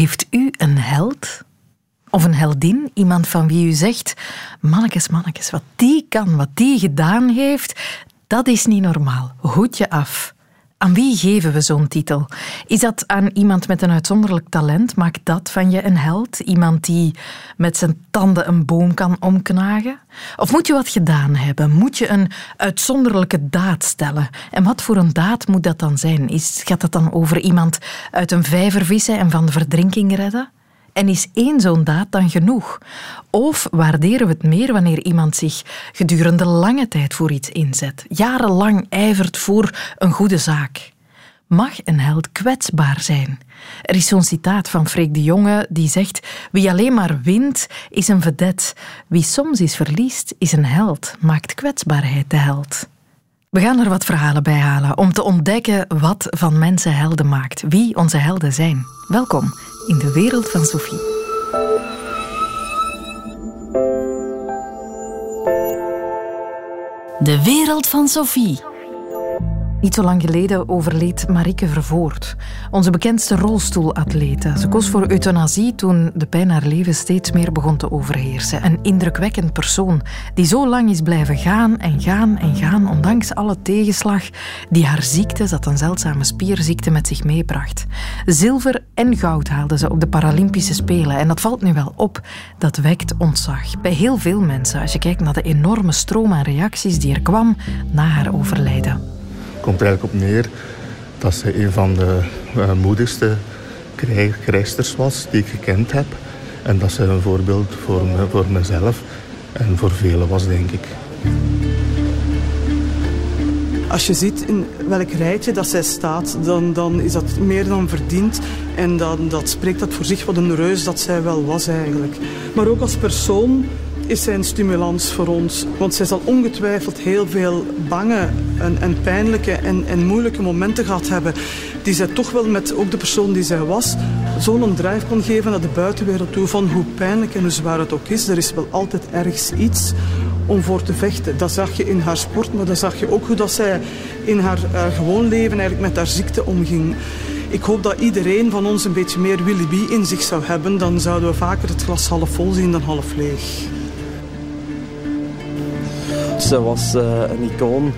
Heeft u een held? Of een heldin? Iemand van wie u zegt: Mannekes, mannekes, wat die kan, wat die gedaan heeft, dat is niet normaal. Hoedje af. Aan wie geven we zo'n titel? Is dat aan iemand met een uitzonderlijk talent? Maakt dat van je een held? Iemand die met zijn tanden een boom kan omknagen? Of moet je wat gedaan hebben? Moet je een uitzonderlijke daad stellen? En wat voor een daad moet dat dan zijn? Is, gaat dat dan over iemand uit een vijver vissen en van de verdrinking redden? En is één zo'n daad dan genoeg? Of waarderen we het meer wanneer iemand zich gedurende lange tijd voor iets inzet, jarenlang ijvert voor een goede zaak? Mag een held kwetsbaar zijn? Er is zo'n citaat van Freek de Jonge die zegt: Wie alleen maar wint, is een vedet. Wie soms is verliest, is een held, maakt kwetsbaarheid de held. We gaan er wat verhalen bij halen om te ontdekken wat van mensen helden maakt, wie onze helden zijn. Welkom in de wereld van Sophie. De wereld van Sophie. Niet zo lang geleden overleed Marike Vervoort, onze bekendste rolstoelatlete. Ze koos voor euthanasie toen de pijn haar leven steeds meer begon te overheersen. Een indrukwekkend persoon die zo lang is blijven gaan en gaan en gaan, ondanks alle tegenslag die haar ziekte, dat een zeldzame spierziekte, met zich meebracht. Zilver en goud haalde ze op de Paralympische Spelen en dat valt nu wel op. Dat wekt ontzag bij heel veel mensen als je kijkt naar de enorme stroom aan reacties die er kwam na haar overlijden komt er eigenlijk op neer dat ze een van de uh, moedigste krijgsters was die ik gekend heb. En dat ze een voorbeeld voor, voor mezelf en voor velen was, denk ik. Als je ziet in welk rijtje dat zij staat, dan, dan is dat meer dan verdiend. En dan, dat spreekt dat voor zich wat een reus dat zij wel was eigenlijk. Maar ook als persoon is zij een stimulans voor ons. Want zij zal ongetwijfeld heel veel bange en, en pijnlijke en, en, moeilijke momenten gehad hebben. Die zij toch wel met ook de persoon die zij was zo'n drive kon geven naar de buitenwereld toe. Van hoe pijnlijk en hoe zwaar het ook is. Er is wel altijd ergens iets om voor te vechten. Dat zag je in haar sport, maar dat zag je ook hoe dat zij in haar, haar gewoon leven eigenlijk met haar ziekte omging. Ik hoop dat iedereen van ons een beetje meer Willy B in zich zou hebben. Dan zouden we vaker het glas half vol zien dan half leeg. Ze was uh, een icoon,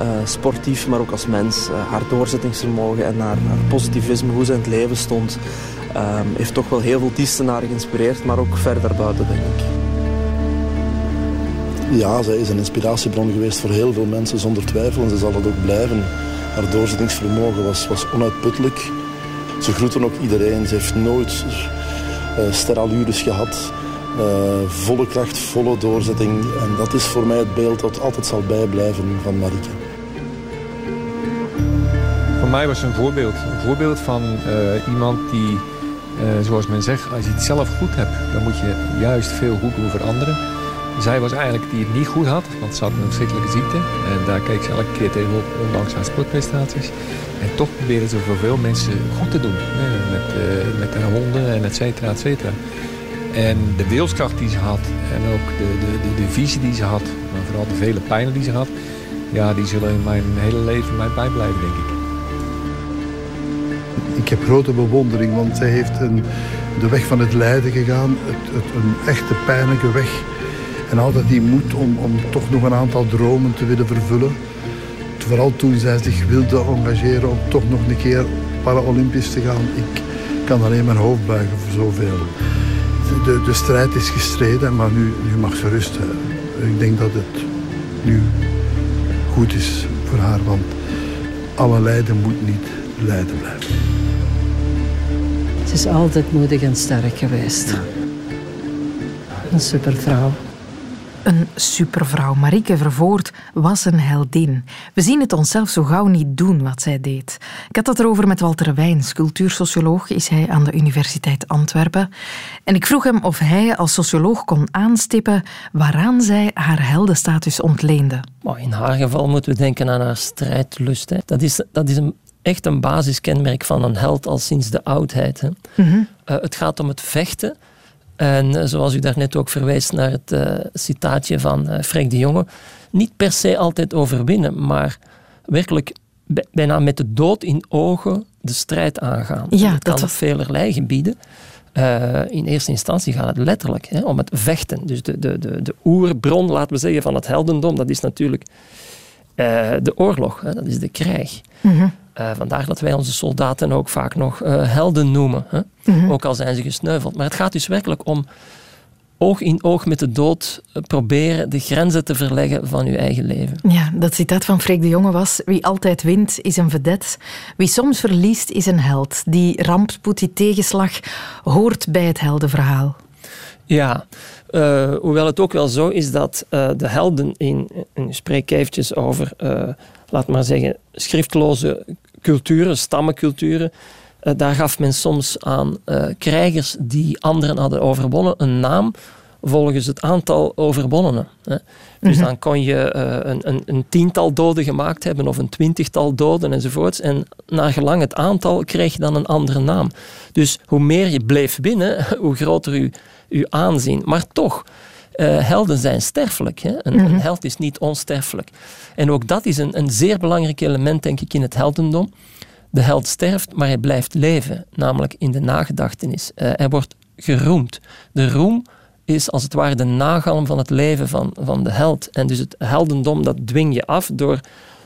uh, sportief, maar ook als mens. Uh, haar doorzettingsvermogen en haar, positivisme, hoe ze in het leven stond, ehm, heeft toch wel heel veel Diestenaren geïnspireerd, maar ook verder buiten, denk ik. Ja, zij is een inspiratiebron geweest voor heel veel mensen, zonder twijfel. En ze zal dat ook blijven. Haar doorzettingsvermogen was, was onuitputtelijk. Ze groette ook iedereen. Ze heeft nooit uh, sterallures gehad. Uh, volle kracht, volle doorzetting. En dat is voor mij het beeld dat altijd zal bijblijven van Marike. Voor mij was ze een voorbeeld. Een voorbeeld van uh, iemand die, uh, zoals men zegt, als je het zelf goed hebt, dan moet je juist veel goed doen voor anderen. Zij was eigenlijk die het niet goed had, want ze had een verschrikkelijke ziekte. En daar keek ze elke keer tegenop, ondanks haar sportprestaties. En toch probeerde ze voor veel mensen goed te doen. Met, met haar honden en et cetera, et cetera. En de wilskracht die ze had en ook de, de, de, visie die ze had, maar vooral de vele pijnen die ze had, ja, die zullen in mijn hele leven mij bijblijven, denk ik. Ik heb grote bewondering, want zij heeft een, de weg van het lijden gegaan, het, een echte pijnlijke weg. En altijd die moed om, om toch nog een aantal dromen te willen vervullen. Vooral toen zij zich wilde engageren om toch nog een keer Paralympisch te gaan. Ik kan alleen mijn hoofd buigen voor zoveel de, de strijd is gestreden, maar nu, nu mag ze rusten. Ik denk dat het nu goed is voor haar, want alle lijden moet niet lijden blijven. Ze is altijd moedig en sterk geweest. Een supervrouw. Een supervrouw, Marieke Vervoort, was een heldin. We zien het onszelf zo gauw niet doen wat zij deed. Ik had het erover met Walter Wijns, cultuursocioloog is hij aan de Universiteit Antwerpen. En ik vroeg hem of hij als socioloog kon aanstippen waaraan zij haar heldenstatus ontleende. In haar geval moeten we denken aan haar strijdlust. Dat is, dat is een, echt een basiskenmerk van een held al sinds de oudheid. Hè. Mhm. Uh, het gaat om het vechten en eh, zoals u daarnet ook verwijst naar het uh, citaatje van uh, Freek de Jonge, niet per se altijd overwinnen, maar werkelijk bijna met de dood in ogen de strijd aangaan. Ja, dat, dat kan op velerlei gebieden. Uh, in eerste instantie gaat het letterlijk hè, om het vechten. Dus de, de, de, de oerbron, laten we zeggen, van het heldendom, dat is natuurlijk uh, de oorlog, hè, dat is de krijg. Mm -hmm. Uh, vandaar dat wij onze soldaten ook vaak nog helden noemen, hè? Mm -hmm. ook al zijn ze gesneuveld. Maar het gaat dus werkelijk om oog in oog met de dood proberen de grenzen te verleggen van uw eigen leven. Ja, dat citaat van Freek de Jonge was: Wie altijd wint is een vedet. Wie soms verliest is een held. Die rampspoed, die tegenslag hoort bij het heldenverhaal. Ja, hoewel het ook wel zo is dat de helden in, en spreek eventjes over, laat maar zeggen, schriftloze culturen, stammenculturen, daar gaf men soms aan krijgers die anderen hadden overwonnen een naam volgens het aantal overwonnenen. Dus dan kon je een, een, een, tiental doden gemaakt hebben of een twintigtal doden enzovoorts. En naar gelang het aantal kreeg je dan een andere naam. Dus hoe meer je bleef winnen, hoe groter uw uw aanzien. Maar toch, uh, helden zijn sterfelijk. Hè? Een, mm -hmm. een, held is niet onsterfelijk. En ook dat is een, een zeer belangrijk element, denk ik, in het heldendom. De held sterft, maar hij blijft leven, namelijk in de nagedachtenis. Uh, hij wordt geroemd. De roem is als het ware de nagalm van het leven van, van de held. En dus het heldendom, dat dwing je af door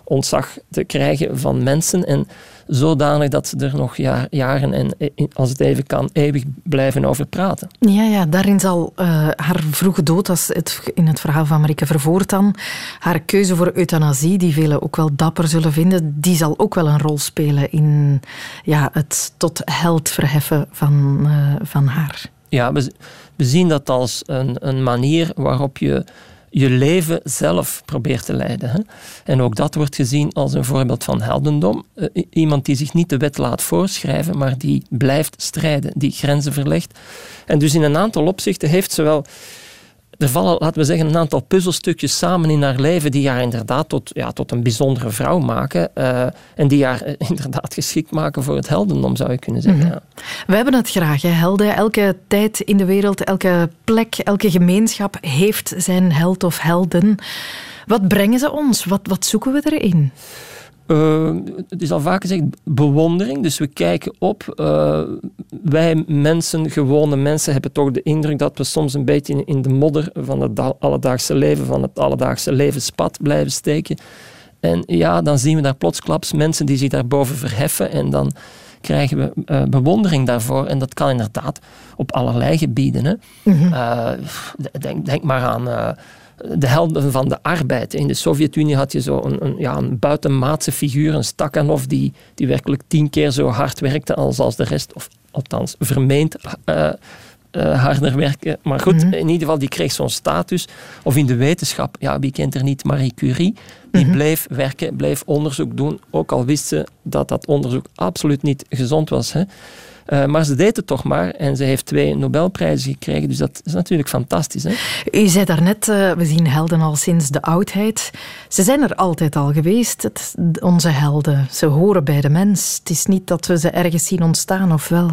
ontzag te krijgen van mensen. En zodanig dat ze er nog jaar, jaren en, als het even kan, eeuwig blijven over praten. Ja, ja daarin zal uh, haar vroege dood, als het in het verhaal van Marike Vervoort dan, haar keuze voor euthanasie, die velen ook wel dapper zullen vinden, die zal ook wel een rol spelen in ja, het tot held verheffen van, uh, van haar. Ja, we, we zien dat als een, een manier waarop je je leven zelf probeert te leiden. Hè? En ook dat wordt gezien als een voorbeeld van heldendom. Uh, iemand die zich niet de wet laat voorschrijven, maar die blijft strijden, die grenzen verlegt. En dus in een aantal opzichten heeft ze wel er vallen, laten we zeggen, een aantal puzzelstukjes samen in haar leven die haar inderdaad tot, ja, tot een bijzondere vrouw maken. Uh, en die haar inderdaad geschikt maken voor het heldendom, zou je kunnen zeggen. Mm -hmm. ja. We hebben het graag, hè, helden. Elke tijd in de wereld, elke plek, elke gemeenschap heeft zijn held of helden. Wat brengen ze ons? Wat, wat zoeken we erin? Uh, het is al vaak gezegd bewondering. Dus we kijken op. Uh, wij mensen, gewone mensen, hebben toch de indruk dat we soms een beetje in, in de modder van het alledaagse leven, van het alledaagse levenspad blijven steken. En ja, dan zien we daar plotsklaps mensen die zich daarboven verheffen en dan krijgen we uh, bewondering daarvoor. En dat kan inderdaad op allerlei gebieden. Hè. Mm -hmm. denk, denk maar aan de helden van de arbeid. In de Sovjet-Unie had je zo een, een, ja, een buitenmaatse figuur, een Stakhanov, die, die werkelijk tien keer zo hard werkte als, als de rest, of althans vermeend uh, uh, harder werken. Maar goed, mm -hmm. in ieder geval, die kreeg zo'n status. Of in de wetenschap, ja, wie kent er niet Marie Curie? Die mm -hmm. bleef werken, bleef onderzoek doen, ook al wist ze dat dat onderzoek absoluut niet gezond was. Hè. Uh, maar ze deed het toch maar en ze heeft twee Nobelprijzen gekregen, dus dat is natuurlijk fantastisch. Hè? U zei daarnet, uh, we zien helden al sinds de oudheid. Ze zijn er altijd al geweest, het, onze helden. Ze horen bij de mens. Het is niet dat we ze ergens zien ontstaan, of wel?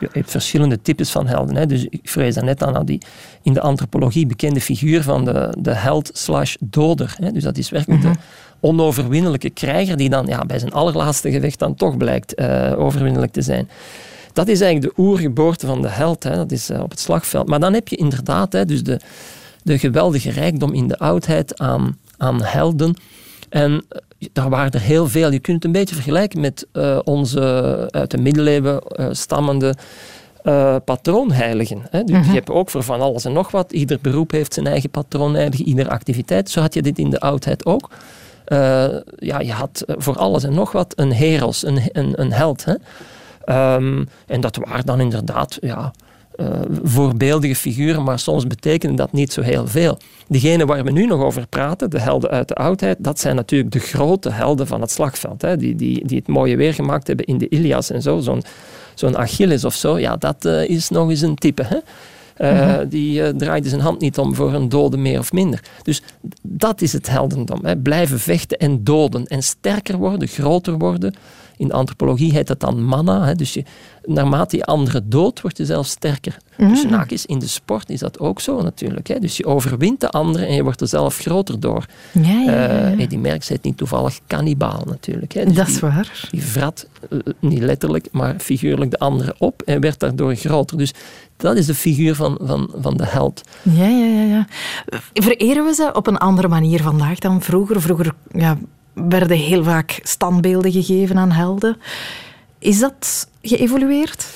Je hebt verschillende types van helden. Hè. Dus ik vrees daar net aan, aan die in de antropologie bekende figuur van de, de held slash doder. Hè. Dus dat is werkelijk mm -hmm. de onoverwinnelijke krijger die dan ja, bij zijn allerlaatste gevecht dan toch blijkt uh, overwinnelijk te zijn. Dat is eigenlijk de oergeboorte van de held. Hè. Dat is uh, op het slagveld. Maar dan heb je inderdaad hè, dus de, de geweldige rijkdom in de oudheid aan, aan helden. En daar waren er heel veel. Je kunt het een beetje vergelijken met uh, onze uit de middeleeuwen uh, stammende uh, patroonheiligen. Hè. Dus. Je hebt ook voor van alles en nog wat. Ieder beroep heeft zijn eigen patroonheilige, ieder activiteit. Zo had je dit in de oudheid ook. ja, je had voor alles en nog wat een heros, een, een, een held. Hè. Um, en dat waren dan inderdaad ja, uh, voorbeeldige figuren, maar soms betekende dat niet zo heel veel. Degene waar we nu nog over praten, de helden uit de oudheid, dat zijn natuurlijk de grote helden van het slagveld. Hè, die, die, die het mooie weer gemaakt hebben in de Ilias en zo. Zo'n Achilles of zo, ja, dat uh, is nog eens een type. Hè? Uh, mm-hmm. Die uh, draaide zijn hand niet om voor een dode meer of minder. Dus dat is het heldendom. Hè. Blijven vechten en doden. En sterker worden, groter worden In de antropologie heet dat dan manna. Hè, dus je, naarmate je andere dood, word je zelf sterker. Mm. Dus naakjes, in de sport is dat ook zo natuurlijk. Hè. Dus je overwint de andere en je wordt er zelf groter door. Ja, ja, ja, Eh, ja. Eddie Merckx heet niet toevallig kannibaal natuurlijk. Hè. Dus Dat die- is waar. die vrat, eh, niet letterlijk, maar figuurlijk de andere op en werd daardoor groter. Dus dat is de figuur van, van, van de held. Ja, ja, ja, ja. Vereren we ze op een andere manier vandaag dan vroeger? Vroeger ja, werden heel vaak standbeelden gegeven aan helden. Is dat geëvolueerd?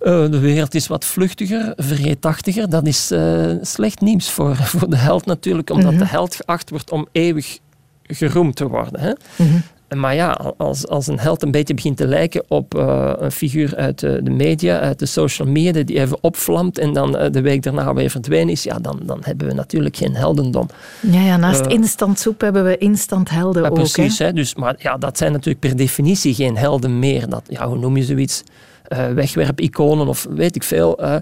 Eh, de wereld is wat vluchtiger, vergeetachtiger. Dat is eh, slecht nieuws voor, voor de held natuurlijk, omdat Mhm. de held geacht wordt om eeuwig geroemd te worden. Hè? Mhm. Maar ja, als, als een held een beetje begint te lijken op eh, een figuur uit de, de media, uit de social media, die even opvlamt en dan eh, de week daarna weer verdwenen is, ja, dan, dan hebben we natuurlijk geen heldendom. Ja, ja naast Eh, instant soep hebben we instant helden ook. precies, hè? hè? Dus, maar ja, dat zijn natuurlijk per definitie geen helden meer. Dat, ja, hoe noem je zoiets? Eh wegwerp-iconen of weet ik veel. eh,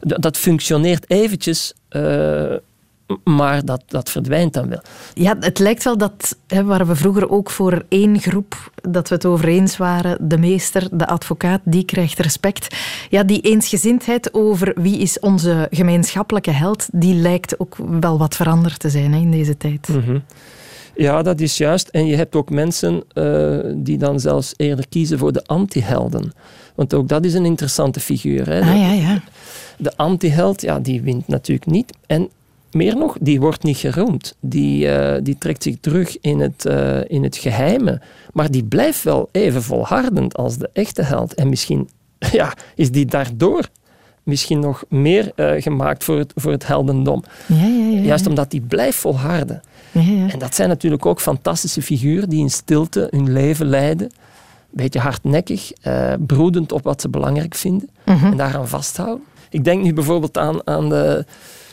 dat functioneert eventjes, eh, maar dat, dat verdwijnt dan wel. Ja, het lijkt wel dat, hè, waar we vroeger ook voor één groep, dat we het over eens waren, de meester, de advocaat, die krijgt respect. Ja, die eensgezindheid over wie is onze gemeenschappelijke held, die lijkt ook wel wat veranderd te zijn hè, in deze tijd. Mhm. Ja, dat is juist. En je hebt ook mensen eh, die dan zelfs eerder kiezen voor de anti-helden. Want ook dat is een interessante figuur. Hè? Ah ja, ja. De anti-held, ja, die wint natuurlijk niet. En meer nog, die wordt niet geroemd. Die, eh, die trekt zich terug in het, eh, in het geheime. Maar die blijft wel even volhardend als de echte held. En misschien ja, is die daardoor misschien nog meer eh, gemaakt voor het, voor het heldendom. Ja, ja, ja. Juist omdat die blijft volharden. En dat zijn natuurlijk ook fantastische figuren die in stilte hun leven leiden. Beetje hardnekkig, broedend op wat ze belangrijk vinden Mhm. en daaraan vasthouden. Ik denk nu bijvoorbeeld aan, aan de,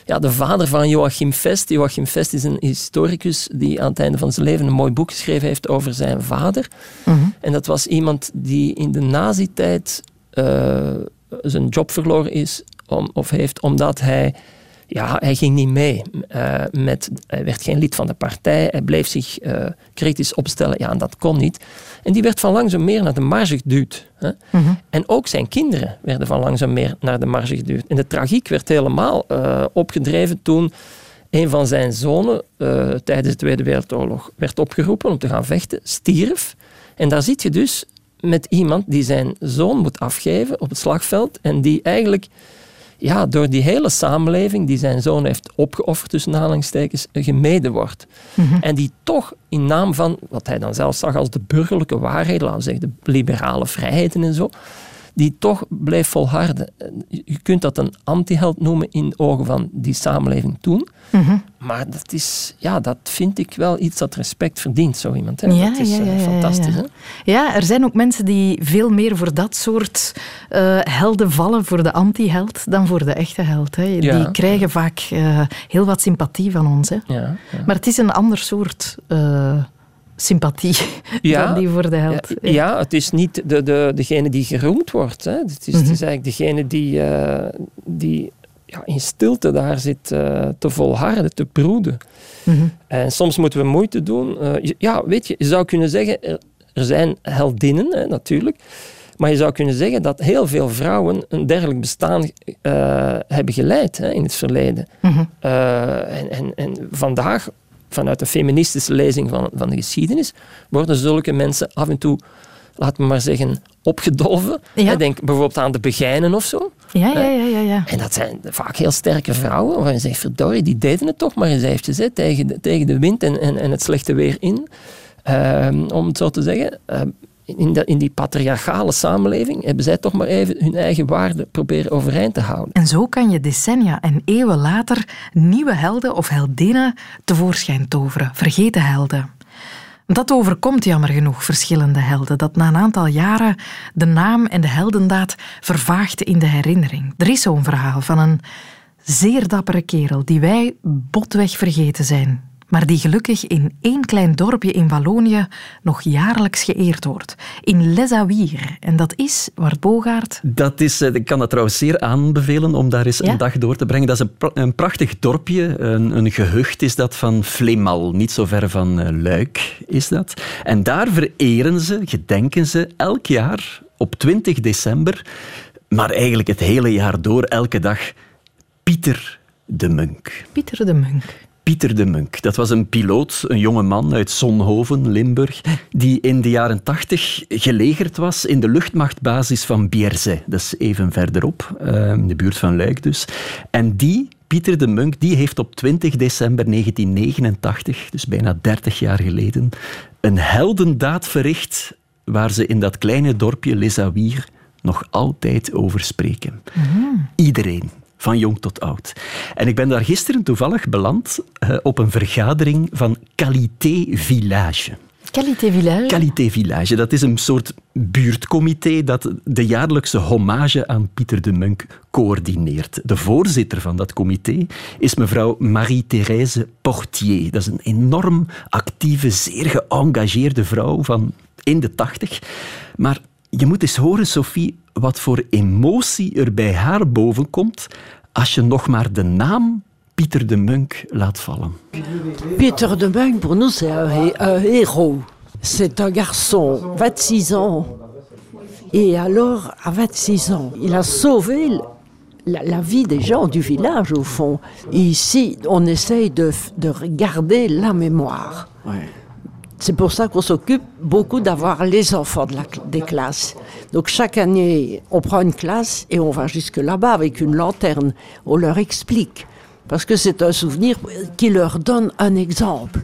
ja, de vader van Joachim Vest. Joachim Vest is een historicus die aan het einde van zijn leven een mooi boek geschreven heeft over zijn vader. Mhm. En dat was iemand die in de nazi-tijd eh, zijn job verloren is om, of heeft omdat hij ja, hij ging niet mee. eh, met, hij werd geen lid van de partij. Hij bleef zich eh, kritisch opstellen. Ja, en dat kon niet. En die werd van langzaam meer naar de marge geduwd. Hè. Mhm. En ook zijn kinderen werden van langzaam meer naar de marge geduwd. En de tragiek werd helemaal eh, opgedreven toen een van zijn zonen tijdens de Tweede Wereldoorlog werd opgeroepen om te gaan vechten, stierf. En daar zit je dus met iemand die zijn zoon moet afgeven op het slagveld en die eigenlijk ja, door die hele samenleving die zijn zoon heeft opgeofferd, tussen aanhalingstekens, gemeden wordt. Mhm. En die toch in naam van, wat hij dan zelf zag als de burgerlijke waarheid, laten we zeggen de liberale vrijheden en zo, die toch bleef volharden. Je kunt dat een antiheld noemen in de ogen van die samenleving toen. Mhm. Maar dat, is, ja, dat vind ik wel iets dat respect verdient, zo iemand. Hè? Ja, dat is ja, eh, ja, ja, fantastisch. ja. Hè? Ja, er zijn ook mensen die veel meer voor dat soort eh, helden vallen, voor de anti-held, dan voor de echte held. Hè. Die krijgen vaak eh, heel wat sympathie van ons. Hè. Maar het is een ander soort eh, sympathie Ja, dan die voor de held. Ja, ja, het is niet de, de, degene die geroemd wordt. Hè. Het, is, het Mhm. is eigenlijk degene die, eh, die ja, in stilte daar zit eh, te volharden, te broeden. Mhm. En soms moeten we moeite doen. Eh, ja, weet je, je zou kunnen zeggen, er, er zijn heldinnen hè, natuurlijk. Maar je zou kunnen zeggen dat heel veel vrouwen een dergelijk bestaan hebben geleid hè, in het verleden. Mhm. En, en, en vandaag, vanuit de feministische lezing van, van de geschiedenis, worden zulke mensen af en toe, laten we maar zeggen, opgedolven. Ja. Denk bijvoorbeeld aan de begijnen of zo. Ja, ja, ja, ja, ja. En dat zijn vaak heel sterke vrouwen, waarvan je zegt, verdorie, die deden het toch maar eens eventjes, hè, tegen, de, tegen de wind en, en, en het slechte weer in. Ehm, om het zo te zeggen, ehm, in, in die patriarchale samenleving hebben zij toch maar even hun eigen waarden proberen overeind te houden. En zo kan je decennia en eeuwen later nieuwe helden of heldinnen tevoorschijn toveren, vergeten helden. Dat overkomt jammer genoeg verschillende helden, dat na een aantal jaren de naam en de heldendaad vervaagt in de herinnering. Er is zo'n verhaal van een zeer dappere kerel die wij botweg vergeten zijn. Maar die gelukkig in één klein dorpje in Wallonië nog jaarlijks geëerd wordt. In Les. En dat is, Wart Bogaert... Dat is, eh, ik kan dat trouwens zeer aanbevelen om daar eens een dag door te brengen. Dat is een, een prachtig dorpje, een, een, gehucht is dat van Flemal, niet zo ver van uh, Luik is dat. En daar vereren ze, gedenken ze elk jaar op 20 december, maar eigenlijk het hele jaar door, elke dag, Pieter de Munk. Pieter de Munk. Pieter de Munk. Dat was een piloot, een jonge man uit Zonhoven, Limburg, die in de jaren tachtig gelegerd was in de luchtmachtbasis van Bierzet. Dat is even verderop, ehm, in de buurt van Luik dus. En die, Pieter de Munk, die heeft op 20 december 1989, dus bijna 30 jaar geleden, een heldendaad verricht waar ze in dat kleine dorpje Les Awiers nog altijd over spreken. Mm. Iedereen van jong tot oud. En ik ben daar gisteren toevallig beland uh, op een vergadering van Qualité Village. Qualité Village? Qualité Village. Dat is een soort buurtcomité dat de jaarlijkse hommage aan Pieter de Munk coördineert. De voorzitter van dat comité is mevrouw Marie-Thérèse Portier. Dat is een enorm actieve, zeer geëngageerde vrouw van in de tachtig. Maar je moet eens horen, Sophie, wat voor emotie er bij haar boven komt als je nog maar de naam Pieter de Munk laat vallen. Pieter de Munk, pour nous, c'est un, un héros. C'est un garçon, 26 ans. Et alors, à 26 ans, il a sauvé la, la, vie des gens du village, au fond. Et ici, on essaye de, de garder la mémoire. Ouais. C'est pour ça qu'on s'occupe beaucoup d'avoir les enfants des classes. Donc chaque année, on prend une classe et on va jusque là-bas avec une lanterne. On leur explique. Parce que c'est un souvenir qui leur donne un exemple.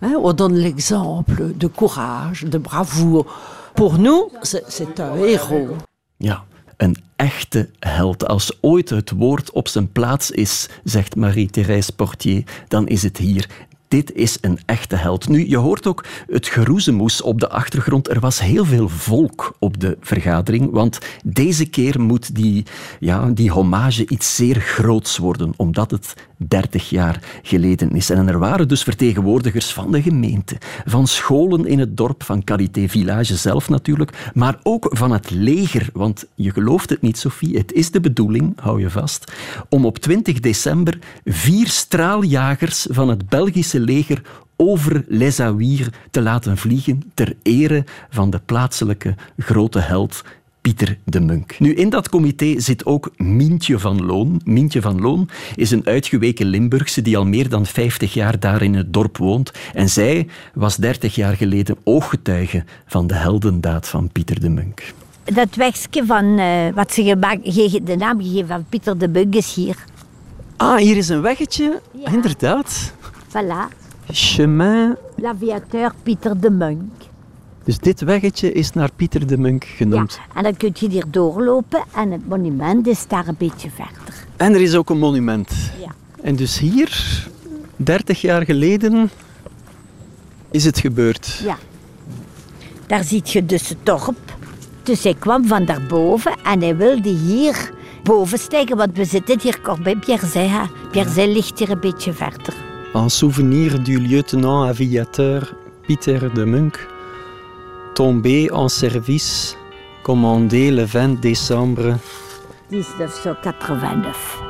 Hein, on donne l'exemple de courage, de bravoure. Pour nous, c'est un héros. Ja, een echte held. Als ooit het woord op zijn plaats is, zegt Marie-Thérèse Portier, dan is het hier. Dit is een echte held. Nu, je hoort ook het geroezemoes op de achtergrond. Er was heel veel volk op de vergadering, want deze keer moet die, ja, die hommage iets zeer groots worden, omdat het 30 jaar geleden is. En er waren dus vertegenwoordigers van de gemeente, van scholen in het dorp, van Qualité Village zelf natuurlijk, maar ook van het leger. Want je gelooft het niet, Sophie, het is de bedoeling, hou je vast, om op 20 december vier straaljagers van het Belgische leger over Les Awiers te laten vliegen ter ere van de plaatselijke grote held Pieter de Munk. Nu, in dat comité zit ook Mientje van Loon. Mientje van Loon is een uitgeweken Limburgse die al meer dan 50 jaar daar in het dorp woont. En zij was 30 jaar geleden ooggetuige van de heldendaad van Pieter de Munk. Dat wegje van uh, wat ze de naam gegeven van Pieter de Munk is hier. Ah, hier is een weggetje. Ja. Inderdaad. Voilà. Chemin... L'aviateur Pieter de Munk. Dus dit weggetje is naar Pieter de Munk genoemd. Ja, en dan kun je hier doorlopen en het monument is daar een beetje verder. En er is ook een monument. Ja. En dus hier, 30 jaar geleden, is het gebeurd. Ja. Daar ziet je dus het dorp. Dus hij kwam van daarboven en hij wilde hier boven stijgen, want we zitten hier kort bij Pierzij. Pierzij ligt hier een beetje verder. En souvenir du lieutenant aviateur Pieter de Munk, tombé en service, commandé le 20 décembre 1989.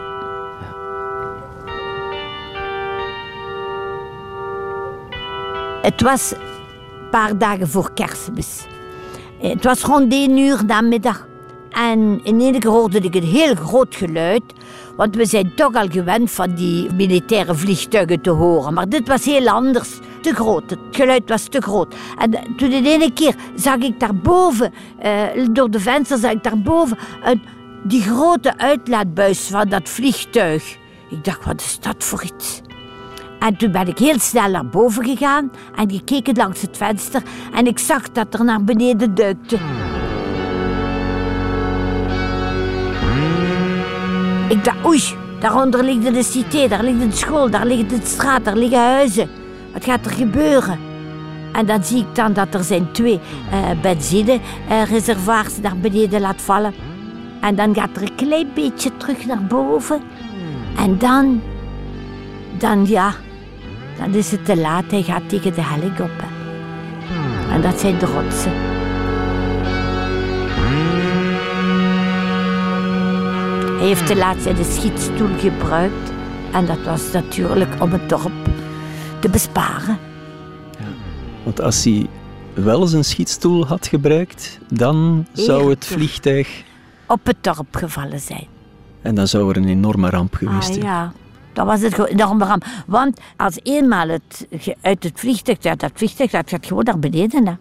Het was een paar dagen voor kerstmis. Het was rond één uur namiddag. En in één keer hoorde ik een heel groot geluid. Want we zijn toch al gewend van die militaire vliegtuigen te horen. Maar dit was heel anders. Te groot. Het geluid was te groot. En toen in één keer zag ik daarboven, uh, door de venster zag ik daarboven, een, die grote uitlaatbuis van dat vliegtuig. Ik dacht, wat is dat voor iets? En toen ben ik heel snel naar boven gegaan en gekeken langs het venster en ik zag dat er naar beneden duikte. Ik dacht, oei, daaronder ligt de cité, daar ligt de school, daar ligt de straat, daar liggen huizen. Wat gaat er gebeuren? En dan zie ik dan dat er zijn twee uh, benzinereservoirs naar beneden laat vallen. En dan gaat er een klein beetje terug naar boven. En dan, dan ja, dan is het te laat. Hij gaat tegen de. Hè. En dat zijn de rotsen. Hij heeft de laatste de schietstoel gebruikt. En dat was natuurlijk om het dorp te besparen. Want als hij wel eens een schietstoel had gebruikt, dan zou het vliegtuig... Op het dorp gevallen zijn. En dan zou er een enorme ramp geweest Ah zijn. ja, dat was het enorme ramp. Want als eenmaal het, uit het vliegtuig, ja, dat vliegtuig dat gaat gewoon naar beneden. Hè.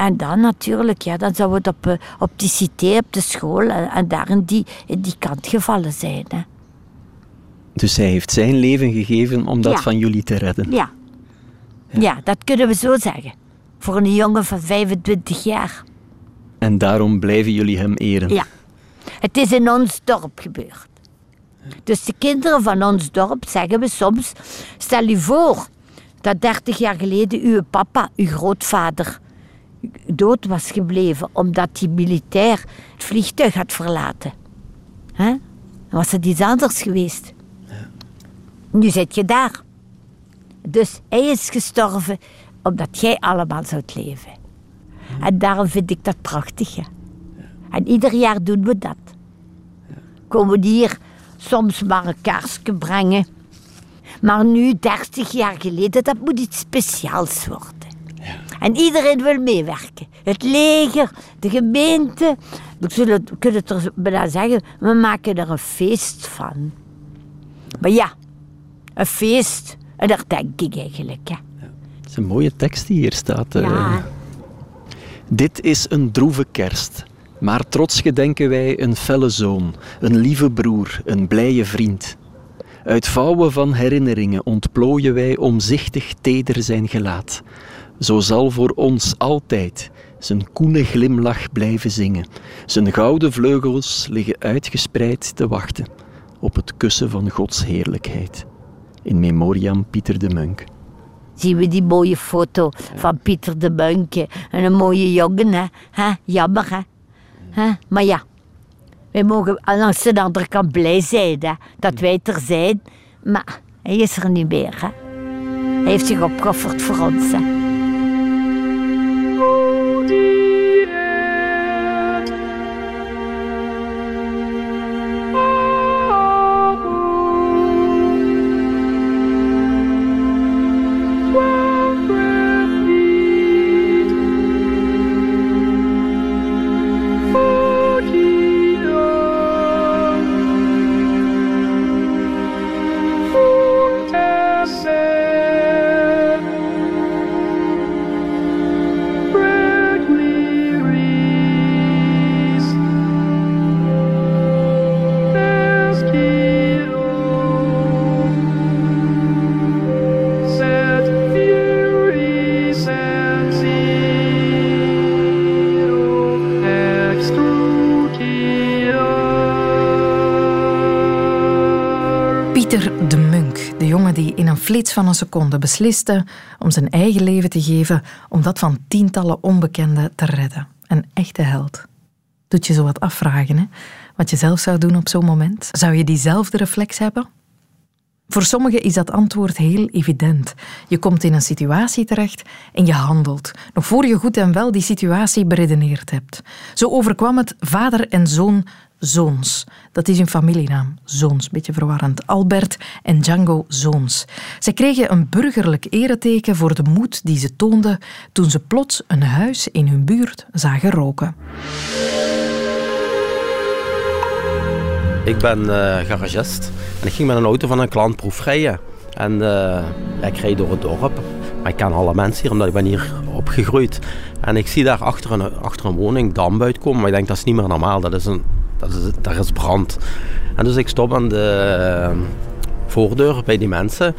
En dan natuurlijk, ja, dan zou het op, eh, op die cité, op de school, en, en daar in die, in die kant gevallen zijn. Hè. Dus hij heeft zijn leven gegeven om dat Ja. van jullie te redden. Ja. ja, dat kunnen we zo zeggen. Voor een jongen van 25 jaar. En daarom blijven jullie hem eren. Ja. Het is in ons dorp gebeurd. Dus de kinderen van ons dorp zeggen we soms: stel u voor dat 30 jaar geleden uw papa, uw grootvader, dood was gebleven omdat hij militair het vliegtuig had verlaten. Hè? Dan was het iets anders geweest. Nu zit je daar. Dus hij is gestorven omdat jij allemaal zoudt leven. En daarom vind ik dat prachtig. Hè? En ieder jaar doen we dat. Komen hier soms maar een kaarsje brengen. Maar nu, 30 jaar geleden, dat moet iets speciaals worden. En iedereen wil meewerken. Het leger, de gemeente. We zullen, we kunnen het er bijna zeggen, we maken er een feest van. Maar ja, een feest, en daar denk ik eigenlijk. Hè. Het is een mooie tekst die hier staat. eh. Ja. Dit is een droeve kerst. Maar trots gedenken wij een felle zoon, een lieve broer, een blije vriend. Uit vouwen van herinneringen ontplooien wij omzichtig teder zijn gelaat. Zo zal voor ons altijd zijn koene glimlach blijven zingen. Zijn gouden vleugels liggen uitgespreid te wachten op het kussen van Gods heerlijkheid. In memoriam Pieter de Munk. Zien we die mooie foto van Pieter de Munke. En een mooie jongen, hè? hè? Jammer, hè? hè? Maar ja, wij mogen langs de andere kant blij zijn hè? dat wij er zijn. Maar hij is er niet meer, hè? Hij heeft zich opgeofferd voor ons, hè? Van een seconde besliste om zijn eigen leven te geven om dat van tientallen onbekenden te redden. Een echte held. Doet je zo wat afvragen, hè? Wat je zelf zou doen op zo'n moment? Zou je diezelfde reflex hebben? Voor sommigen is dat antwoord heel evident. Je komt in een situatie terecht en je handelt, nog voor je goed en wel die situatie beredeneerd hebt. Zo overkwam het vader en zoon Zoons. Dat is hun familienaam, Zoons, beetje verwarrend. Albert en Django Zoons. Ze kregen een burgerlijk ereteken voor de moed die ze toonden toen ze plots een huis in hun buurt zagen roken. Ik ben eh, garagist en ik ging met een auto van een klant proefrijden. En eh, ik rijd door het dorp. Maar ik ken alle mensen hier, omdat ik ben hier opgegroeid. En ik zie daar achter een, achter een woning damp uitkomen. Maar ik denk, dat is niet meer normaal. Dat is een, dat is, daar is brand. En dus ik stop aan de eh, voordeur bij die mensen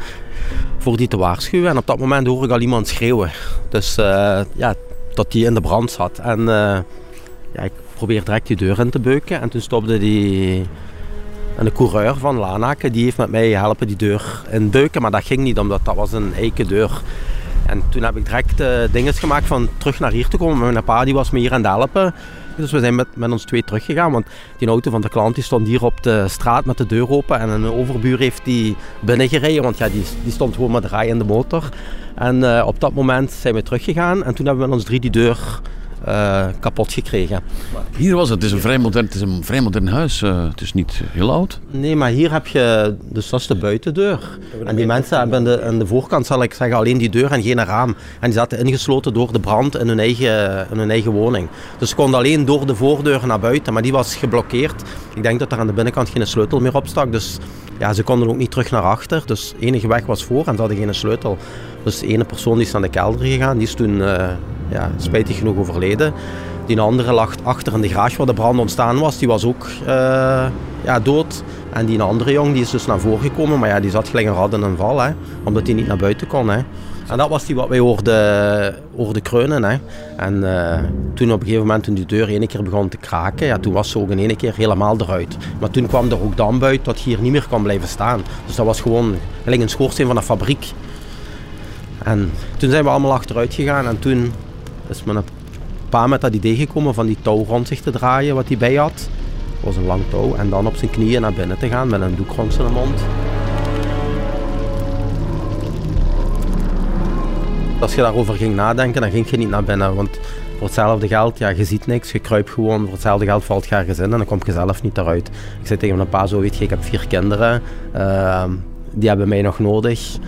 voor die te waarschuwen. En op dat moment hoor ik al iemand schreeuwen. Dus eh, ja, dat die in de brand zat. En eh, ja, ik probeer direct die deur in te beuken. En toen stopte die... En de coureur van Lanaken, die heeft met mij helpen die deur induiken. Maar dat ging niet, omdat dat was een eiken deur. En toen heb ik direct uh, dingen gemaakt van terug naar hier te komen. Mijn pa die was me hier aan het helpen. Dus we zijn met, met ons twee teruggegaan, want die auto van de klant die stond hier op de straat met de deur open en een overbuur heeft die binnengereden, want ja, die, die stond gewoon met draaiende motor. En uh, op dat moment zijn we teruggegaan en toen hebben we met ons drie die deur uh, kapot gekregen. Hier was het, het is een vrij modern, het is een vrij modern huis, uh, het is niet heel oud. Nee, maar hier heb je, dus dat is de buitendeur. En die mensen hebben aan de, aan de voorkant, zal ik zeggen, alleen die deur en geen raam. En die zaten ingesloten door de brand in hun eigen, in hun eigen woning. Dus ze konden alleen door de voordeur naar buiten, maar die was geblokkeerd. Ik denk dat er aan de binnenkant geen sleutel meer op stak, dus ja, ze konden ook niet terug naar achter. Dus de enige weg was voor en ze hadden geen sleutel. Dus de ene persoon die is naar de kelder gegaan, die is toen uh, ja, spijtig genoeg overleden. Die andere lag achter in de garage waar de brand ontstaan was, die was ook uh, ja, dood. En die andere jong die is dus naar voren gekomen, maar ja, die zat gelijk een rad in een val, hè, omdat hij niet naar buiten kon. Hè. En dat was die wat wij hoorden, hoorden kreunen. Hè. En uh, toen op een gegeven moment toen die deur ene keer begon te kraken, ja, toen was ze ook in ene keer helemaal eruit. Maar toen kwam er ook damp uit dat hier niet meer kan blijven staan. Dus dat was gewoon gelijk een schoorsteen van een fabriek. En toen zijn we allemaal achteruit gegaan en toen is men een paar met dat idee gekomen van die touw rond zich te draaien wat hij bij had. Was een lang touw. En dan op zijn knieën naar binnen te gaan met een doek rond zijn mond. Als je daarover ging nadenken, dan ging je niet naar binnen. Want voor hetzelfde geld, ja, je ziet niks, je kruipt gewoon. Voor hetzelfde geld valt je ergens in en dan kom je zelf niet eruit. Ik zei tegen mijn pa zo, weet je, ik heb vier kinderen. Uh, die hebben mij nog nodig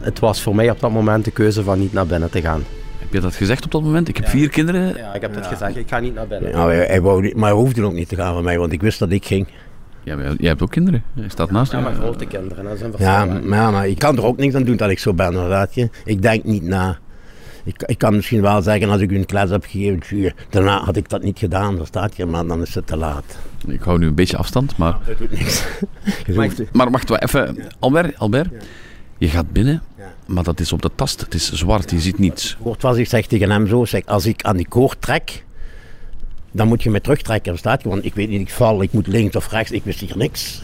het was voor mij op dat moment de keuze van niet naar binnen te gaan. Heb je dat gezegd op dat moment? Ik heb vier kinderen. Ja, ik heb dat gezegd. Ik ga niet naar binnen. Ja, hij, wou niet, maar hij hoefde ook niet te gaan van mij, want ik wist dat ik ging. Ja, maar jij hebt ook kinderen. Je staat naast Ja, maar grote kinderen. Dat zijn ja, maar, maar ik kan er ook niks aan doen dat ik zo ben, inderdaad. Ik denk niet na. Ik, ik kan misschien wel zeggen, als ik u een klas heb gegeven, daarna had ik dat niet gedaan, dan staat je, maar dan is het te laat. Ik hou nu een beetje afstand, maar... Dat doet niks. maar, maar wachten we even... Albert, Albert je gaat binnen, maar dat is op de tast. Het is zwart, je ziet niets. Hoort was, ik zeg tegen hem zo, zeg, als ik aan die koord trek, dan moet je me terugtrekken. staat je, want ik weet niet, ik val, ik moet links of rechts, ik wist hier niks.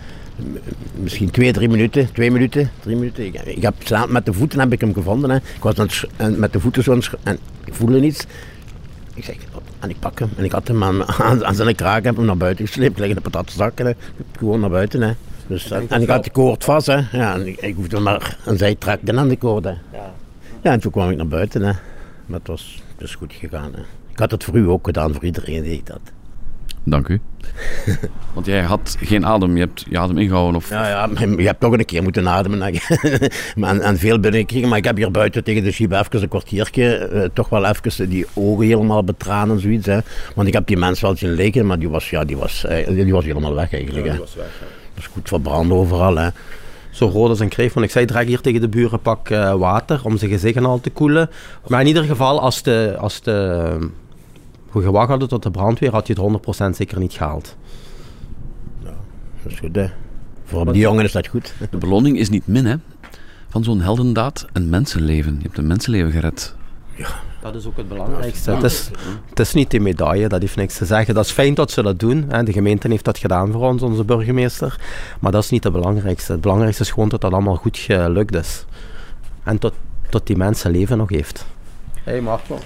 Misschien twee, drie minuten, twee minuten, drie minuten. Ik, ik heb met de voeten heb ik hem gevonden. Hè. Ik was met de voeten zo en ik voelde niets. Ik zeg, en ik pak hem en ik had hem aan, aan, zijn kraag, heb hem naar buiten gesleept, liggen de patatzakken, gewoon naar buiten. Hè. Dus, en ik had de koord vast, hè. Ja, en ik, ik hoefde maar een zijtrekken aan de koord, hè. Ja. ja, en toen kwam ik naar buiten, hè. Maar het was dus goed gegaan, hè. Ik had het voor u ook gedaan, voor iedereen die ik dat. Dank u. Want jij had geen adem, je hebt je adem ingehouden? Of... Ja, ja, je hebt toch een keer moeten ademen. en, en veel binnengekregen, maar ik heb hier buiten tegen de schip even een kwartiertje, eh, toch wel even die ogen helemaal betranen en zoiets. Hè. Want ik heb die mensen wel zien liggen, maar die was, ja, die was, eh, die was helemaal weg eigenlijk. Ja, die was weg, is goed verbrand overal. Hè. Zo rood als een kreef. Want ik zei, draag hier tegen de buren pak uh, water om zijn gezicht al te koelen. Maar in ieder geval, als de, als de we gewacht hadden tot de brandweer, had je het 100% zeker niet gehaald. Ja, dat is goed hè. Voor die jongen is dat goed. De beloning is niet min hè. Van zo'n heldendaad een mensenleven. Je hebt een mensenleven gered. Ja, dat is ook het belangrijkste. Het is, het is niet die medaille, dat heeft niks te zeggen. Dat is fijn dat ze dat doen. De gemeente heeft dat gedaan voor ons, onze burgemeester. Maar dat is niet het belangrijkste. Het belangrijkste is gewoon dat dat allemaal goed gelukt is. En tot, tot die mensen leven nog heeft. Hé hey Marco.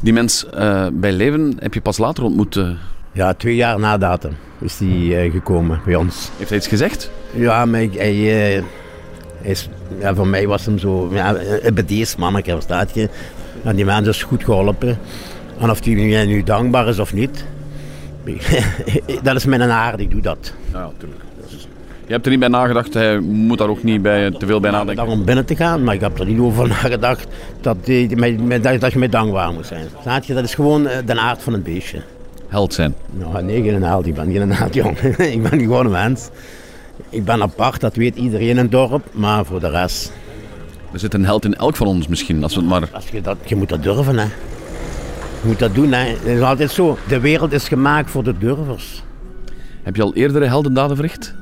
Die mens uh, bij leven heb je pas later ontmoet? Uh... Ja, twee jaar na datum is die uh, gekomen bij ons. Heeft hij iets gezegd? Ja, maar hij, is, ja, voor mij was hem zo ja, een bedeesd manneke, verstaat je. En die mens is goed geholpen. En of die nu, nu dankbaar is of niet, dat is mijn aard, ik doe dat. Ja, natuurlijk. Je hebt er niet bij nagedacht, hij moet daar ook niet bij, te veel bij nadenken? Om binnen te gaan, maar ik heb er niet over nagedacht dat, dat je met dankbaar moet zijn. Je? Dat is gewoon eh, de aard van een beestje. Held zijn? Nou, nee, geen held. Ik ben geen held, jong. ik ben gewoon een mens. Ik ben apart, dat weet iedereen in het dorp, maar voor de rest... Er zit een held in elk van ons misschien, als we het maar... Als je, dat, je moet dat durven, hè. Je moet dat doen, hè. Het is altijd zo, de wereld is gemaakt voor de durvers. Heb je al eerdere heldendaden verricht?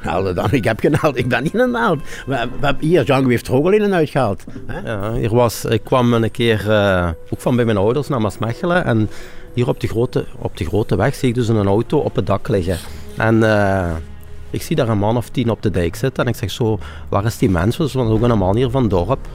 Heldendaden? Ik heb geen held, ik ben niet een held. We, we, hier, Django heeft er ook al in uitgehaald. Hè? Ja, hier was, ik kwam een keer uh, ook van bij mijn ouders naar Maasmechelen. En hier op de, grote, op de grote weg zie ik dus een auto op het dak liggen. En uh, ik zie daar een man of tien op de dijk zitten. En ik zeg zo, waar is die mens? Dus was ook een man hier van het dorp.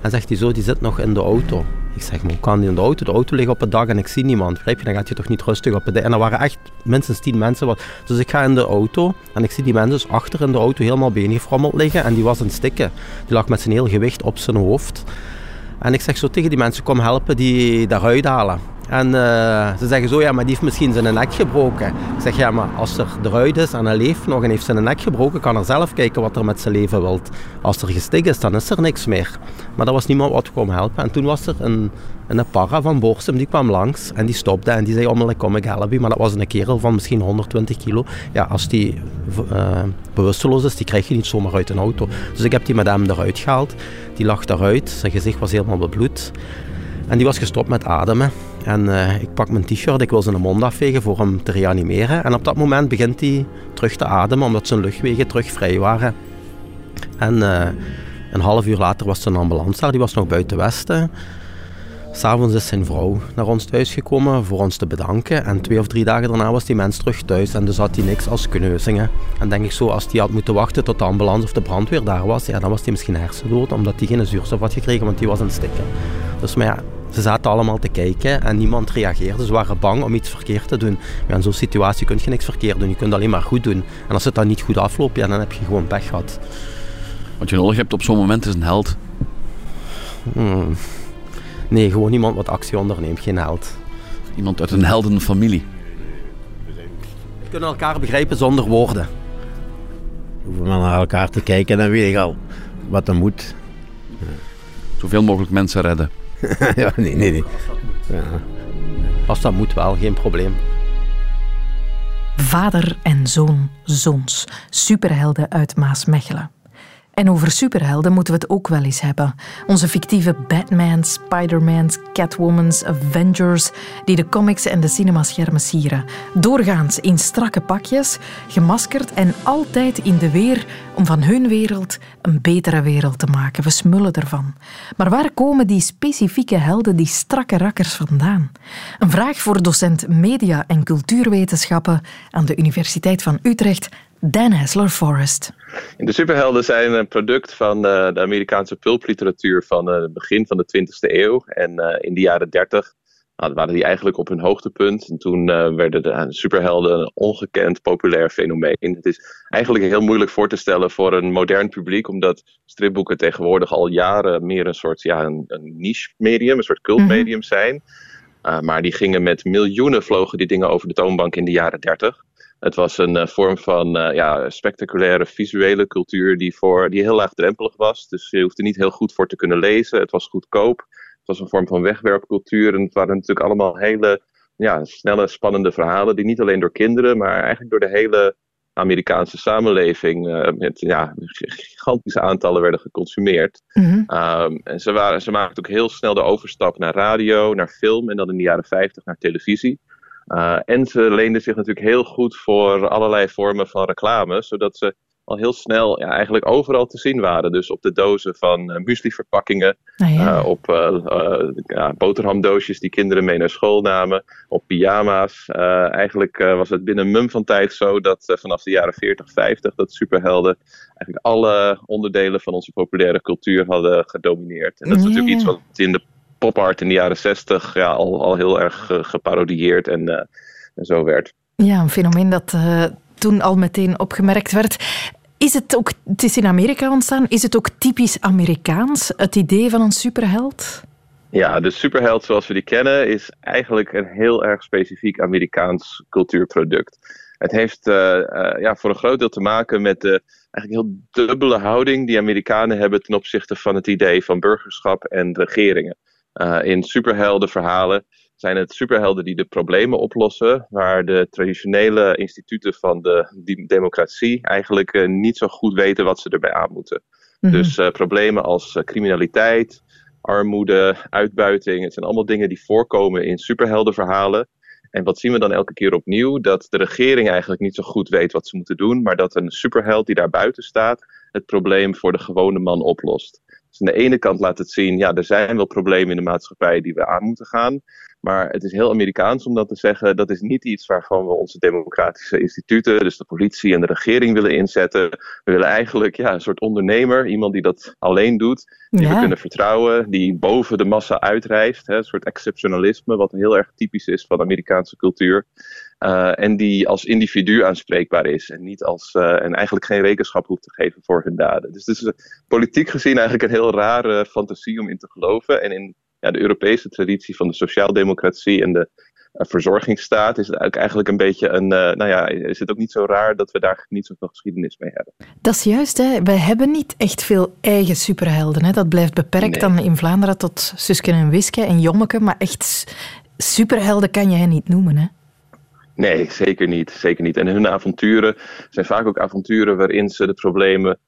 En zegt hij zo, die zit nog in de auto. Ik zeg, maar hoe kan die in de auto? De auto ligt op het dak en ik zie niemand. Begrijp je? Dan gaat je toch niet rustig op het dak. En er waren echt minstens tien mensen. Dus ik ga in de auto en ik zie die mensen dus achter in de auto helemaal benigfrommeld liggen. En die was een stikken. Die lag met zijn heel gewicht op zijn hoofd. En ik zeg zo tegen die mensen, kom helpen die daaruit halen. En uh, ze zeggen zo, ja, maar die heeft misschien zijn nek gebroken. Ik zeg, ja, maar als er eruit is en hij leeft nog en heeft zijn nek gebroken, kan er zelf kijken wat er met zijn leven wilt. Als er gestikt is, dan is er niks meer. Maar er was niemand wat kwam helpen. En toen was er een, een para van Borsum, die kwam langs en die stopte en die zei onmiddellijk, kom ik help je. Maar dat was een kerel van misschien 120 kilo. Ja, als die uh, bewusteloos is, die krijg je niet zomaar uit een auto. Dus ik heb die met hem eruit gehaald. Die lag daaruit, zijn gezicht was helemaal bebloed. En die was gestopt met ademen. En uh, ik pak mijn t-shirt, ik wil zijn mond afvegen voor hem te reanimeren. En op dat moment begint hij terug te ademen, omdat zijn luchtwegen terug vrij waren. En uh, een half uur later was zijn ambulance daar, die was nog buiten Westen. S'avonds is zijn vrouw naar ons thuis gekomen voor ons te bedanken. En twee of drie dagen daarna was die mens terug thuis. En dus had hij niks als kneuzingen. En denk ik zo, als hij had moeten wachten tot de ambulance of de brandweer daar was, ja, dan was hij misschien hersendood, omdat hij geen zuurstof had gekregen, want die was aan het stikken. Dus maar ja, ze zaten allemaal te kijken en niemand reageerde. Ze waren bang om iets verkeerd te doen. Ja, in zo'n situatie kun je niks verkeerd doen. Je kunt alleen maar goed doen. En als het dan niet goed afloopt, ja, dan heb je gewoon pech gehad. Wat je nodig hebt op zo'n moment is een held. Hmm. Nee, gewoon iemand wat actie onderneemt, geen held. Iemand uit een heldenfamilie. We kunnen elkaar begrijpen zonder woorden. We hoeven maar naar elkaar te kijken en dan weet ik al wat er moet. Zoveel mogelijk mensen redden. ja, nee, nee, nee. Ja. Als dat moet wel, geen probleem. Vader en zoon Zons, superhelden uit Maasmechelen. En over superhelden moeten we het ook wel eens hebben. Onze fictieve Batmans, Spidermans, Catwomans, Avengers, die de comics en de cinemaschermen sieren. Doorgaans in strakke pakjes, gemaskerd en altijd in de weer om van hun wereld een betere wereld te maken. We smullen ervan. Maar waar komen die specifieke helden, die strakke rakkers vandaan? Een vraag voor docent media en cultuurwetenschappen aan de Universiteit van Utrecht, Dan Hessler Forrest. De superhelden zijn een product van de, de Amerikaanse pulpliteratuur van het begin van de 20e eeuw. En uh, in de jaren 30 nou, waren die eigenlijk op hun hoogtepunt. En toen uh, werden de superhelden een ongekend populair fenomeen. Het is eigenlijk heel moeilijk voor te stellen voor een modern publiek, omdat stripboeken tegenwoordig al jaren meer een soort ja, een, een niche medium, een soort cultmedium zijn. Uh, maar die gingen met miljoenen vlogen die dingen over de toonbank in de jaren 30. Het was een uh, vorm van uh, ja, spectaculaire visuele cultuur die, voor, die heel laagdrempelig was. Dus je hoefde niet heel goed voor te kunnen lezen. Het was goedkoop. Het was een vorm van wegwerpcultuur. En het waren natuurlijk allemaal hele ja, snelle, spannende verhalen. Die niet alleen door kinderen, maar eigenlijk door de hele Amerikaanse samenleving uh, met ja, gigantische aantallen werden geconsumeerd. Mm -hmm. um, en ze, waren, ze maakten ook heel snel de overstap naar radio, naar film en dan in de jaren 50 naar televisie. Uh, en ze leenden zich natuurlijk heel goed voor allerlei vormen van reclame, zodat ze al heel snel ja, eigenlijk overal te zien waren. Dus op de dozen van uh, muesliverpakkingen, Ah, ja. uh, op ja, boterhamdoosjes die kinderen mee naar school namen, op pyjama's. eigenlijk was het binnen een mum van tijd zo dat vanaf de jaren 40, 50 dat superhelden eigenlijk alle onderdelen van onze populaire cultuur hadden gedomineerd. En dat is natuurlijk iets wat in de popart in de jaren 60 ja, al, al heel erg uh, geparodieerd en, uh, en zo werd. Ja, een fenomeen dat uh, toen al meteen opgemerkt werd. Is het ook, het is in Amerika ontstaan, is het ook typisch Amerikaans, het idee van een superheld? Ja, de superheld zoals we die kennen is eigenlijk een heel erg specifiek Amerikaans cultuurproduct. Het heeft uh, uh, ja, voor een groot deel te maken met de eigenlijk heel dubbele houding die Amerikanen hebben ten opzichte van het idee van burgerschap en regeringen. Uh, in superheldenverhalen zijn het superhelden die de problemen oplossen, waar de traditionele instituten van de democratie eigenlijk uh, niet zo goed weten wat ze erbij aan moeten. Mm -hmm. Dus uh, problemen als criminaliteit, armoede, uitbuiting, het zijn allemaal dingen die voorkomen in superheldenverhalen. En wat zien we dan elke keer opnieuw? Dat de regering eigenlijk niet zo goed weet wat ze moeten doen, maar dat een superheld die daar buiten staat het probleem voor de gewone man oplost. Dus aan de ene kant laat het zien, ja, er zijn wel problemen in de maatschappij die we aan moeten gaan. Maar het is heel Amerikaans om dat te zeggen. Dat is niet iets waarvan we onze democratische instituten, dus de politie en de regering willen inzetten. We willen eigenlijk ja, een soort ondernemer, iemand die dat alleen doet, die we kunnen vertrouwen, die boven de massa uitreist. Hè, een soort exceptionalisme, wat heel erg typisch is van Amerikaanse cultuur. Uh, en die als individu aanspreekbaar is en niet als uh, en eigenlijk geen rekenschap hoeft te geven voor hun daden. Dus het is uh, politiek gezien eigenlijk een heel rare fantasie om in te geloven. En in ja, de Europese traditie van de sociaaldemocratie en de verzorgingsstaat is het eigenlijk een beetje een. nou ja, is het ook niet zo raar dat we daar niet zoveel geschiedenis mee hebben. Dat is juist, hè. Wij hebben niet echt veel eigen superhelden. Hè. Dat blijft beperkt dan in Vlaanderen tot Susken en Wiske en Jommeke, maar echt superhelden kan je hen niet noemen, hè. Nee, zeker niet, zeker niet. En hun avonturen zijn vaak ook avonturen waarin ze de problemen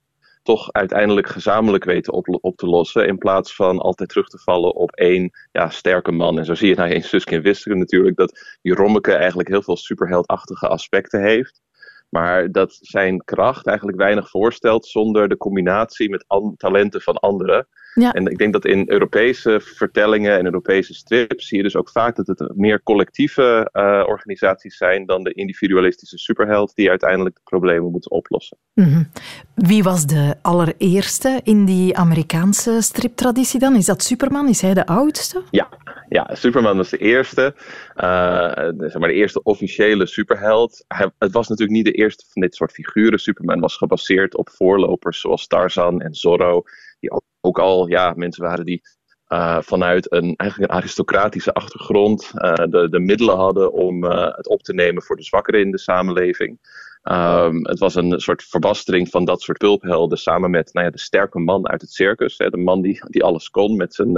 toch uiteindelijk gezamenlijk weten op, te lossen. In plaats van altijd terug te vallen op één ja, sterke man. En zo zie je nou in Wisteren natuurlijk dat die Rommeke eigenlijk heel veel superheldachtige aspecten heeft. Maar dat zijn kracht eigenlijk weinig voorstelt zonder de combinatie met talenten van anderen. Ja. En ik denk dat in Europese vertellingen en Europese strips zie je dus ook vaak dat het meer collectieve uh, organisaties zijn dan de individualistische superheld die uiteindelijk de problemen moeten oplossen. Mm -hmm. Wie was de allereerste in die Amerikaanse striptraditie dan? Is dat Superman? Is hij de oudste? Ja, ja Superman was de eerste. Uh, de, zeg maar de eerste officiële superheld. Hij, het was natuurlijk niet de eerste van dit soort figuren. Superman was gebaseerd op voorlopers zoals Tarzan en Zorro die ook al ja, mensen waren die uh, vanuit een, eigenlijk een aristocratische achtergrond uh, de, de middelen hadden om uh, het op te nemen voor de zwakkeren in de samenleving. Um, het was een soort verbastering van dat soort pulphelden samen met nou ja, de sterke man uit het circus. Hè, de man die, die alles kon met zijn.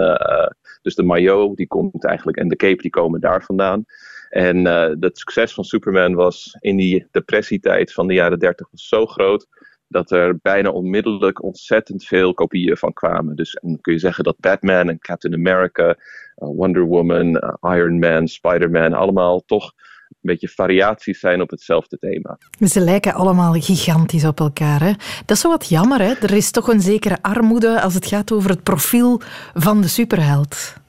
dus de maillot die komt eigenlijk en de cape die komen daar vandaan. En het succes van Superman was in die depressietijd van de jaren 30 was zo groot dat er bijna onmiddellijk ontzettend veel kopieën van kwamen. Dus dan kun je zeggen dat Batman en Captain America, uh, Wonder Woman, uh, Iron Man, Spider-Man allemaal toch een beetje variaties zijn op hetzelfde thema. Ze lijken allemaal gigantisch op elkaar. Hè? Dat is zo wat jammer. Hè? Er is toch een zekere armoede als het gaat over het profiel van de superheld.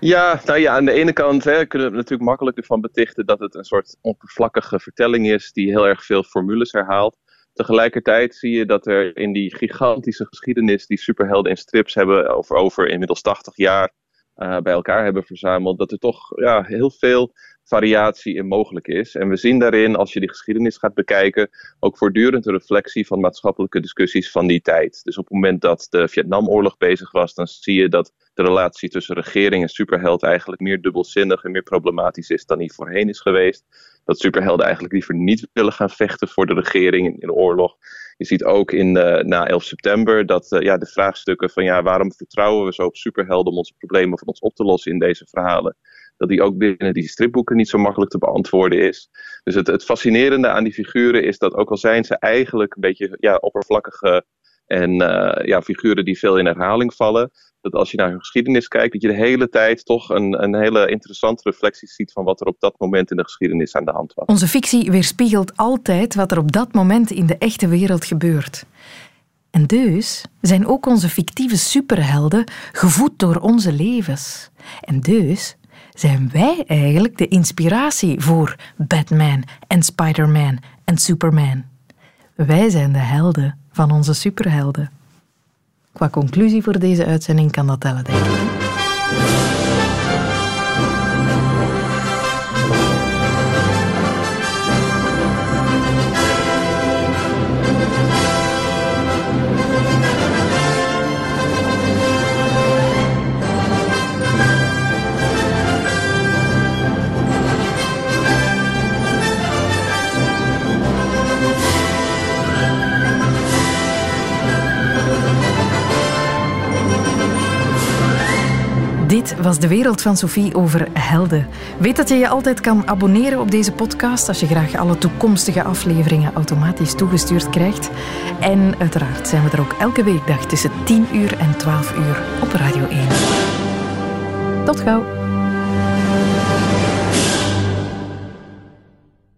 Ja, nou ja, aan de ene kant hè, kunnen we natuurlijk makkelijk ervan betichten dat het een soort oppervlakkige vertelling is die heel erg veel formules herhaalt. Tegelijkertijd zie je dat er in die gigantische geschiedenis die superhelden in strips hebben over, over inmiddels 80 jaar uh, bij elkaar hebben verzameld, dat er toch ja, heel veel variatie in mogelijk is. En we zien daarin, als je die geschiedenis gaat bekijken, ook voortdurend een reflectie van maatschappelijke discussies van die tijd. Dus op het moment dat de Vietnamoorlog bezig was, dan zie je dat de relatie tussen regering en superheld eigenlijk meer dubbelzinnig en meer problematisch is dan die voorheen is geweest. Dat superhelden eigenlijk liever niet willen gaan vechten voor de regering in, in oorlog. Je ziet ook in, na 11 september dat uh, ja, de vraagstukken van ja, waarom vertrouwen we zo op superhelden om onze problemen van ons op te lossen in deze verhalen dat die ook binnen die stripboeken niet zo makkelijk te beantwoorden is. Dus het, het fascinerende aan die figuren is dat ook al zijn ze eigenlijk een beetje ja, oppervlakkige en uh, ja, figuren die veel in herhaling vallen, dat als je naar hun geschiedenis kijkt, dat je de hele tijd toch een, een hele interessante reflectie ziet van wat er op dat moment in de geschiedenis aan de hand was. Onze fictie weerspiegelt altijd wat er op dat moment in de echte wereld gebeurt. En dus zijn ook onze fictieve superhelden gevoed door onze levens. En dus zijn wij eigenlijk de inspiratie voor Batman en Spider-Man en Superman. Wij zijn de helden van onze superhelden. Qua conclusie voor deze uitzending kan dat tellen, denk ik. Was de wereld van Sophie over helden. Weet dat je je altijd kan abonneren op deze podcast als je graag alle toekomstige afleveringen automatisch toegestuurd krijgt. En uiteraard zijn we er ook elke weekdag tussen 10 uur en 12 uur op Radio 1. Tot gauw.